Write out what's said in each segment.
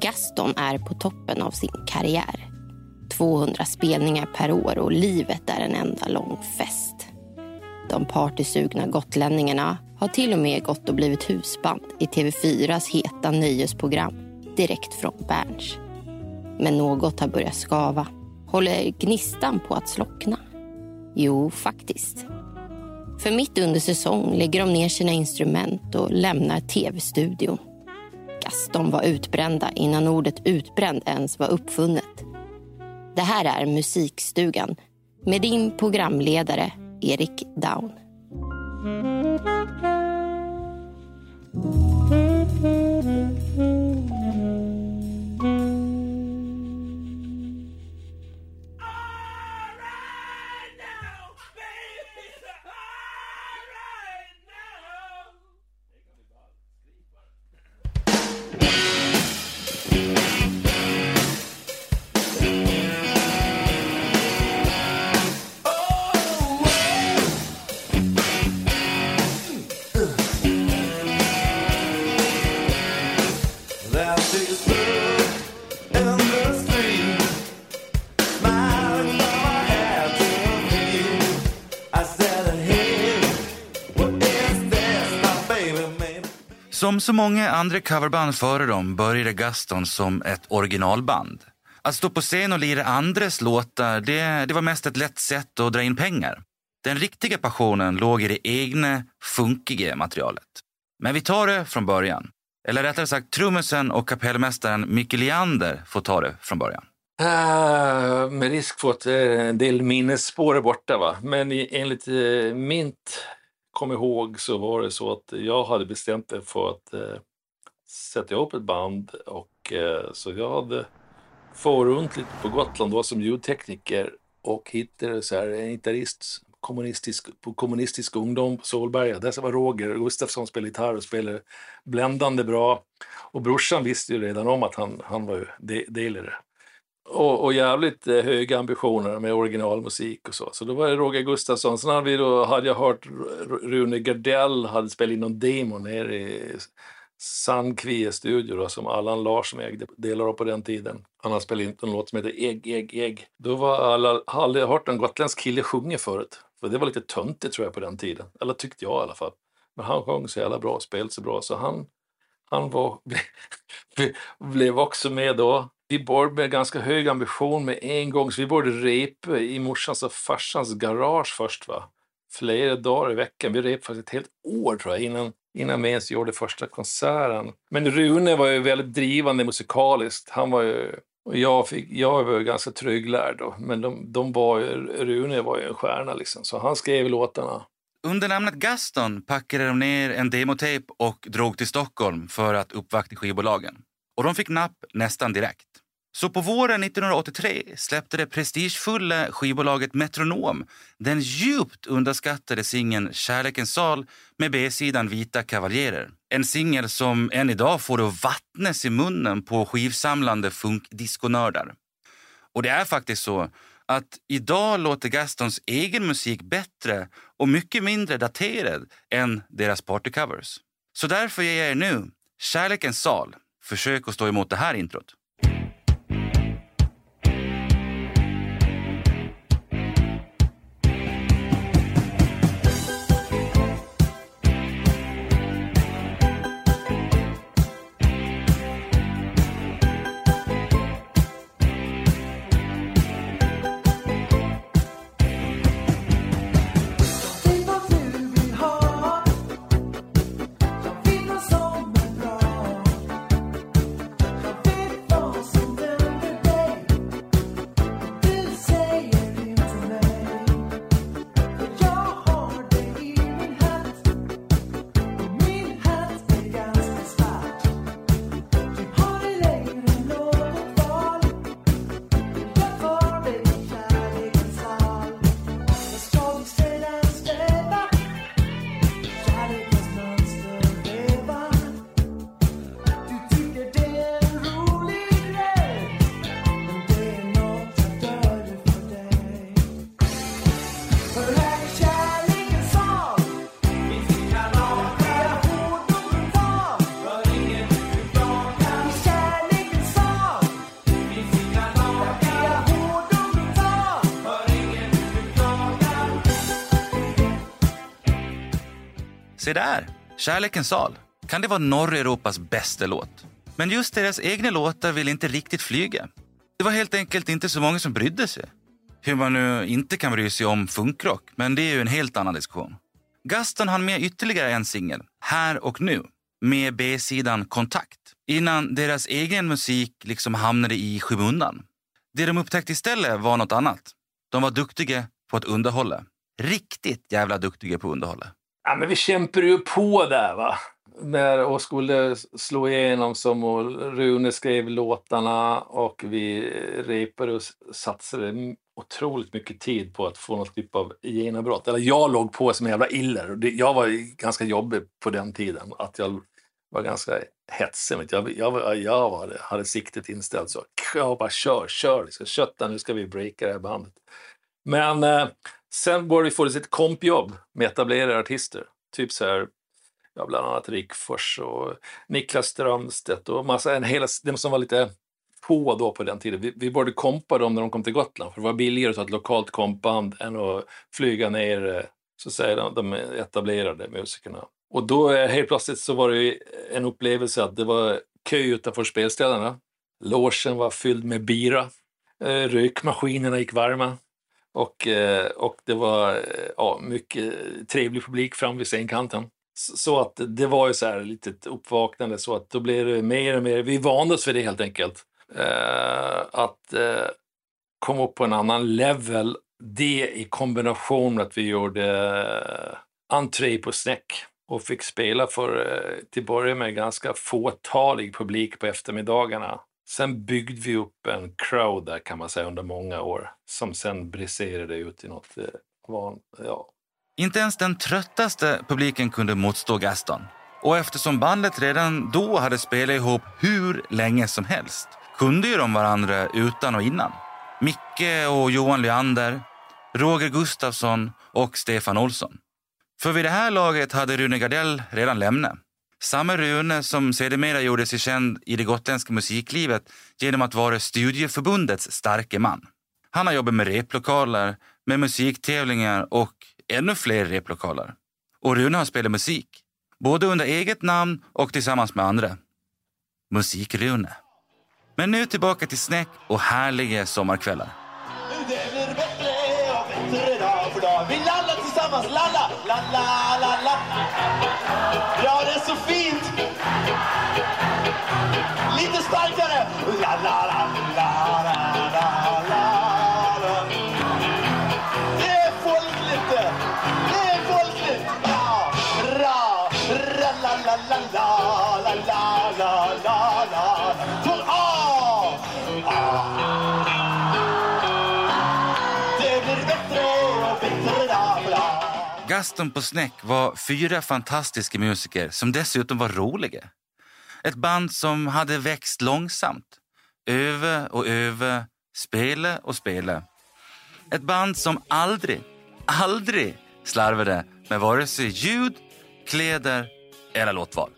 Gaston är på toppen av sin karriär. 200 spelningar per år och livet är en enda lång fest. De partysugna gotlänningarna har till och med gått och blivit husband i TV4s heta nöjesprogram direkt från Berns. Men något har börjat skava. Håller gnistan på att slockna? Jo, faktiskt. För mitt under säsong lägger de ner sina instrument och lämnar tv-studion. Gaston var utbrända innan ordet utbränd ens var uppfunnet. Det här är Musikstugan med din programledare Erik Down. Som så många andra coverband före dem började Gaston som ett originalband. Att stå på scen och lira andres låtar, det, det var mest ett lätt sätt att dra in pengar. Den riktiga passionen låg i det egna, funkiga materialet. Men vi tar det från början. Eller rättare sagt, trummisen och kapellmästaren Micke Leander får ta det från början. Uh, med risk för att en del minnesspår är borta. Va? Men enligt eh, uh, mitt kom ihåg så var det så att jag hade bestämt mig för att eh, sätta ihop ett band. och eh, Så jag hade farit runt lite på Gotland var som ljudtekniker och hittade så här, en gitarrist kommunistisk, på kommunistisk ungdom på Solberga. Där var Roger Gustafsson spelade gitarr och spelade bländande bra. Och brorsan visste ju redan om att han, han var ju delare. Och, och jävligt eh, höga ambitioner med originalmusik och så. Så då var det Roger Gustafsson. Sen hade, vi då, hade jag hört Rune Gardell hade spelat in någon demo nere i Sandkvie studio då, som Allan Larsson ägde delar av på den tiden. Han har spelat in en låt som heter Ägg, ägg, ägg. Då var alla, aldrig hört en gotländsk kille sjunga förut. För det var lite töntigt tror jag på den tiden. Eller tyckte jag i alla fall. Men han sjöng så jävla bra, spelade så bra så han, han var, blev också med då. Vi började med ganska hög ambition med en gång, så vi började repa i morsans och farsans garage först. va. Flera dagar i veckan. Vi repade faktiskt ett helt år tror jag innan, innan vi ens gjorde första konserten. Men Rune var ju väldigt drivande musikaliskt. Han var ju och jag, fick, jag var ganska trygglärd då, men de, de var ju, Rune var ju en stjärna liksom, så han skrev låtarna. Under namnet Gaston packade de ner en demotape och drog till Stockholm för att uppvakta skivbolagen. Och de fick napp nästan direkt. Så på våren 1983 släppte det prestigefulla skivbolaget Metronom den djupt underskattade singeln Kärlekens sal med B-sidan Vita kavaljerer. En singel som än idag får det vattnas i munnen på skivsamlande funkdiskonördar. Och det är faktiskt så att idag låter Gastons egen musik bättre och mycket mindre daterad än deras partycovers. Så därför ger jag er nu Kärlekens sal. Försök att stå emot det här introt. Se där! Kärlekens sal. Kan det vara norra Europas bästa låt? Men just deras egna låtar vill inte riktigt flyga. Det var helt enkelt inte så många som brydde sig. Hur man nu inte kan bry sig om funkrock, men det är ju en helt annan diskussion. Gaston hann med ytterligare en singel, Här och nu, med B-sidan Kontakt, innan deras egen musik liksom hamnade i skymundan. Det de upptäckte istället var något annat. De var duktiga på att underhålla. Riktigt jävla duktiga på att underhålla. Ja, men vi kämpade ju på där va. När och skulle slå igenom som och Rune skrev låtarna och vi repade och satsade otroligt mycket tid på att få något typ av genombrott. Eller jag låg på som en jävla iller. Jag var ganska jobbig på den tiden. Att jag var ganska hetsig. Jag, jag, jag var, hade siktet inställt så. Jag bara kör, kör, liksom. kötta, nu ska vi breaka det här bandet. Men eh, sen började vi få ett kompjobb med etablerade artister. Typ så här, ja, bland annat Rickfors och Niklas Strömstedt och massa, en hela, de som var lite på då på den tiden. Vi, vi började kompa dem när de kom till Gotland, för det var billigare att ha ett lokalt kompband än att flyga ner eh, så att säga, de, de etablerade musikerna. Och då eh, helt plötsligt så var det en upplevelse att det var kö utanför spelställena. Logen var fylld med bira. Eh, rökmaskinerna gick varma. Och, eh, och det var eh, ja, mycket trevlig publik fram vid scenkanten. Så att det var ju så här litet uppvaknande så att då blev det mer och mer, vi vande oss vid det helt enkelt. Eh, att eh, komma upp på en annan level, det i kombination med att vi gjorde eh, entré på Snäck och fick spela för, eh, till början med, ganska fåtalig publik på eftermiddagarna. Sen byggde vi upp en crowd där kan man säga under många år som sen briserade ut i något eh, van, ja, inte ens den tröttaste publiken kunde motstå Gaston. Och eftersom bandet redan då hade spelat ihop hur länge som helst kunde ju de varandra utan och innan. Micke och Johan Leander, Roger Gustafsson och Stefan Olsson. För vid det här laget hade Rune Gardell redan lämnat. Samme Rune som sedermera gjorde sig känd i det gotländska musiklivet genom att vara studieförbundets starke man. Han har jobbat med replokaler, med musiktävlingar och ännu fler replokaler. Och Rune har spelat musik, både under eget namn och tillsammans med andra. Musik-Rune. Men nu tillbaka till snäck och härliga sommarkvällar. Det blir bättre och bättre dag för dag. Vi lallar tillsammans, la, la, la. Ja, det är så fint. Gaston på Snäck var fyra fantastiska musiker som dessutom var roliga. Ett band som hade växt långsamt. Öva och öva, spela och spela. Ett band som aldrig, aldrig slarvade med vare sig ljud, kläder eller låtval.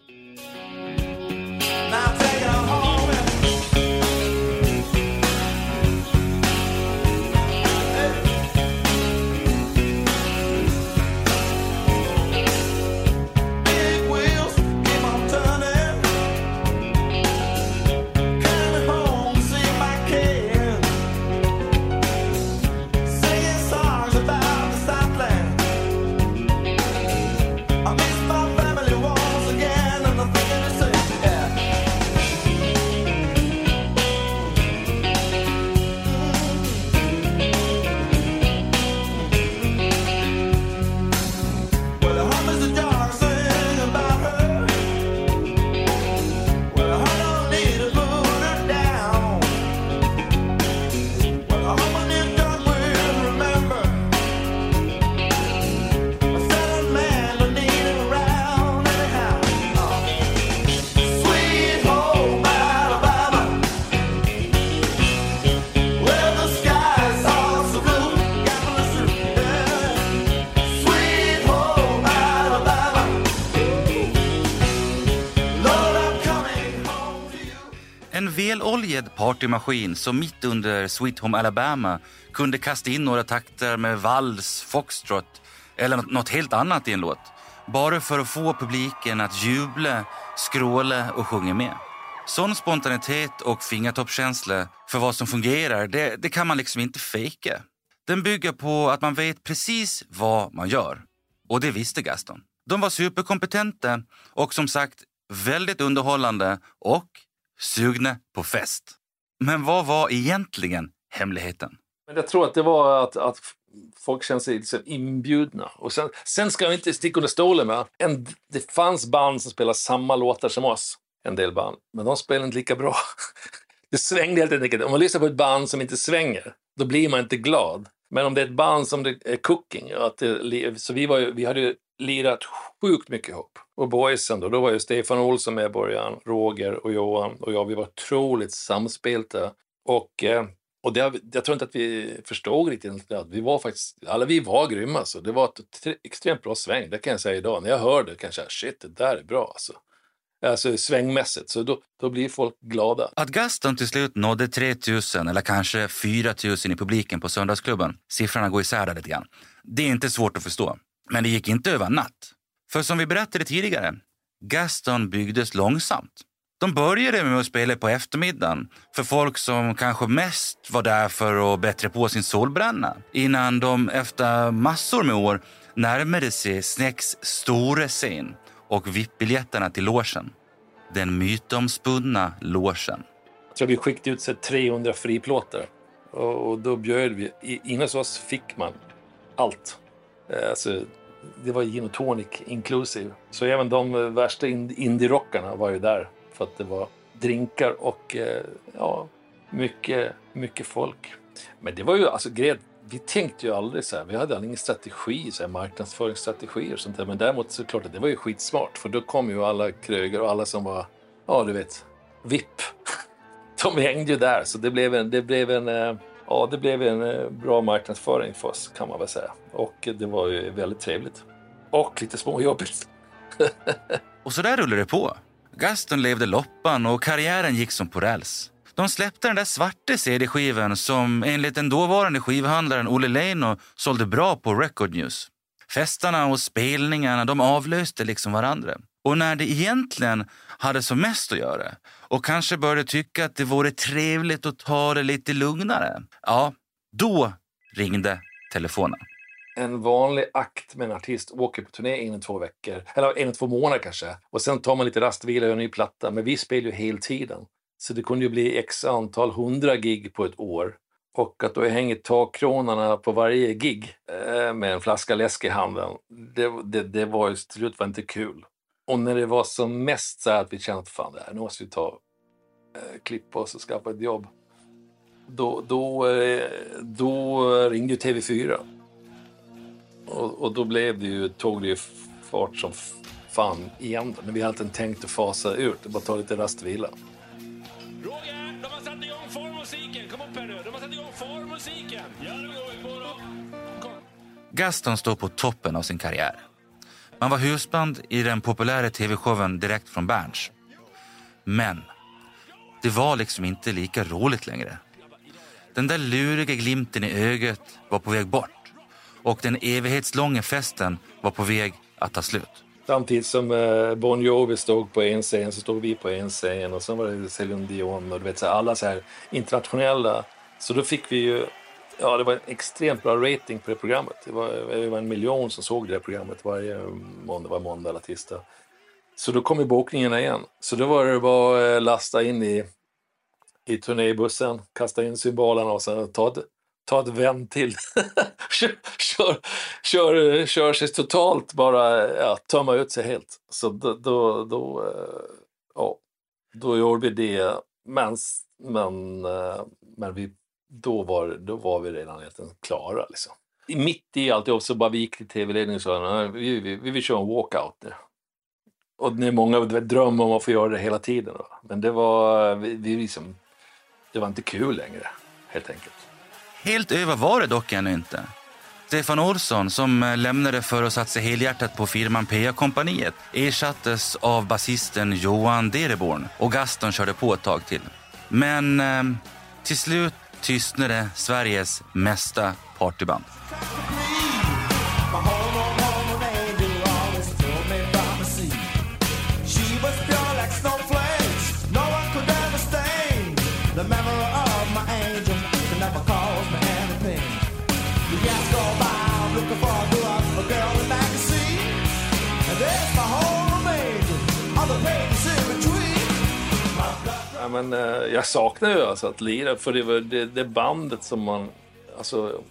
Oljed partymaskin som mitt under Sweet Home Alabama kunde kasta in några takter med vals, foxtrot eller något- något helt annat i en låt bara för att få publiken att jubla, skråla och sjunga med. Sån spontanitet och fingertoppskänsla för vad som fungerar, det, det kan man liksom inte fejka. Den bygger på att man vet precis vad man gör. Och det visste Gaston. De var superkompetenta och som sagt väldigt underhållande och sugna på fest. Men vad var egentligen hemligheten? Men jag tror att det var att, att folk kände sig liksom inbjudna. Och sen, sen ska vi inte sticka under stolen med en, det fanns band som spelade samma låtar som oss, en del band, men de spelade inte lika bra. Det svängde helt enkelt. Om man lyssnar på ett band som inte svänger, då blir man inte glad. Men om det är ett band som det är cooking, att det, så vi, var ju, vi hade ju lirat sjukt mycket ihop. Och boysen då, då var ju Stefan Olsson med i början, Roger och Johan och jag, vi var otroligt samspelta. Och, eh, och det, jag tror inte att vi förstod riktigt att Vi var faktiskt, alla vi var grymma alltså. Det var ett extremt bra sväng, det kan jag säga idag. När jag hör det kan jag shit, det där är bra alltså. Alltså svängmässigt, så då, då blir folk glada. Att Gaston till slut nådde 3 000 eller kanske 4 000 i publiken på söndagsklubben, siffrorna går isär där lite grann. Det är inte svårt att förstå. Men det gick inte över natt. För som vi berättade tidigare, Gaston byggdes långsamt. De började med att spela på eftermiddagen för folk som kanske mest var där för att bättre på sin solbränna innan de efter massor med år närmade sig Snäcks stora scen och VIP-biljetterna till logen. Den mytomspunna logen. Jag tror vi skickade ut 300 friplåtar och då bjöd vi. Innan hos oss fick man allt. Eh, alltså, det var gin och tonic inclusive. Så även de värsta indie-rockarna var ju där för att det var drinkar och eh, ja, mycket, mycket folk. Men det var ju alltså grejen, vi tänkte ju aldrig så här, vi hade ingen strategi, så här, marknadsföringsstrategier och sånt där. Men däremot så klart att det var ju skitsmart för då kom ju alla kröger och alla som var, ja du vet, VIP. De hängde ju där så det blev en, det blev en eh, ja, det blev en eh, bra marknadsföring för oss kan man väl säga. Och det var ju väldigt trevligt. Och lite småjobbigt. och så där rullade det på. Gaston levde loppan och karriären gick som på räls. De släppte den där svarta CD-skivan som enligt den dåvarande skivhandlaren Olle Leino sålde bra på Record News. Festarna och spelningarna de avlöste liksom varandra. Och när det egentligen hade som mest att göra och kanske började tycka att det vore trevligt att ta det lite lugnare, ja, då ringde telefonen. En vanlig akt med en artist åker på turné en två veckor, eller en två månader kanske. Och sen tar man lite rastvila och gör en ny platta. Men vi spelar ju hela tiden. Så det kunde ju bli x antal hundra gig på ett år. Och att då hänger takkronarna på varje gig eh, med en flaska läsk i handen, det, det, det var ju till slut var inte kul. Och när det var som mest så att vi kände att fan, det här, nu måste vi ta, eh, klippa oss och skaffa ett jobb. Då, då, eh, då ringde TV4. Och, och, då blev det ju, tog det ju fart som fan igen. Men vi hade inte tänkt att fasa ut, bara ta lite rastvila. Gaston står på toppen av sin karriär. Man var husband i den populära tv-showen Direkt från Berns. Men det var liksom inte lika roligt längre. Den där luriga glimten i ögat var på väg bort och den evighetslånga festen var på väg att ta slut. Samtidigt som eh, Bon Jovi stod på en scen så stod vi på en scen och sen var det Céline Dion och du vet, så alla så här internationella. Så då fick vi ju Ja, det var en extremt bra rating på det programmet. Det var, det var en miljon som såg det programmet varje måndag, var måndag eller tisdag. Så då kom ju bokningarna igen. Så då var det bara att lasta in i, i turnébussen, kasta in symbolerna och sen ta ett, ta ett vänd till. kör, kör, kör, kör sig totalt, bara ja, tömma ut sig helt. Så då, då, då, eh, ja, då gjorde vi det. Men, men, eh, men vi då var, då var vi redan egentligen klara. Liksom. Mitt i alltihop så bara vi gick till tv-ledningen och sa vi, vi, vi vill köra en walkout nu. Och det är många drömmer om att få göra det hela tiden. Då. Men det var, vi, vi liksom, det var inte kul längre, helt enkelt. Helt över var det dock ännu inte. Stefan Olsson, som lämnade för att satsa helhjärtat på firman PA-kompaniet ersattes av basisten Johan Dereborn och Gaston körde på ett tag till. Men eh, till slut tystnade Sveriges mesta partyband. Men, eh, jag saknar ju alltså att lira, för det var det, det bandet som man... Alltså,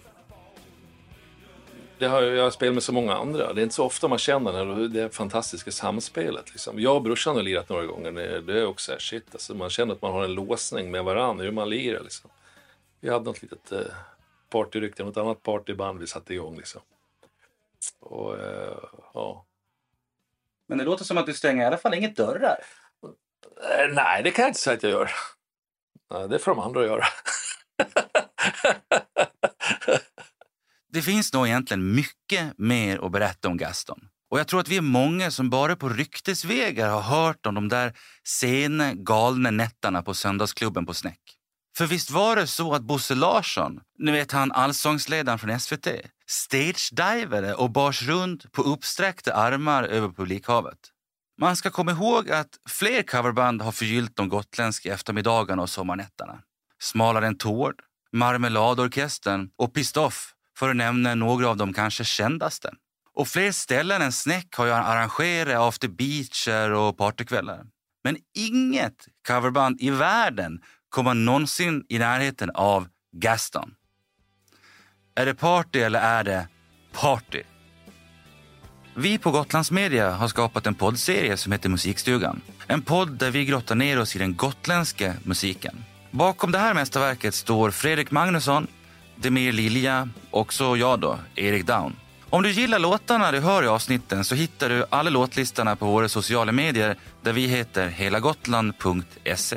det har, jag har spelat med så många andra. Det är inte så ofta man känner det, det fantastiska samspelet. Liksom. Jag och brorsan har lirat några gånger. Det, det är också här, shit, alltså, man känner att man har en låsning med varandra, hur man lirar. Liksom. Vi hade något litet eh, partyrykte, något annat partyband vi satte igång. Liksom. Och, eh, ja. Men det låter som att du stänger i alla fall inget dörrar. Eh, nej, det kan jag inte säga att jag gör. Det får de andra göra. Det finns nog egentligen mycket mer att berätta om Gaston. Och jag tror att vi är många som bara på ryktesvägar har hört om de där sena, galna nätterna på söndagsklubben på Snäck. För visst var det så att Bosse Larsson, ni vet han allsångsledaren från SVT, stagedivade och bars runt på uppsträckta armar över publikhavet. Man ska komma ihåg att fler coverband har förgyllt de gotländska eftermiddagarna och sommarnätterna. Smalare än Tord, Marmeladorkestern och Pistoff för att nämna några av de kanske kändaste. Och fler ställen än Snäck har ju arrangerat after beacher och partykvällar. Men inget coverband i världen kommer någonsin i närheten av Gaston. Är det party eller är det party? Vi på Gotlandsmedia har skapat en poddserie som heter Musikstugan. En podd där vi grottar ner oss i den gotländska musiken. Bakom det här mästerverket står Fredrik Magnusson, Demir Lilja och så jag då, Erik Down. Om du gillar låtarna du hör i avsnitten så hittar du alla låtlistorna på våra sociala medier där vi heter helagotland.se.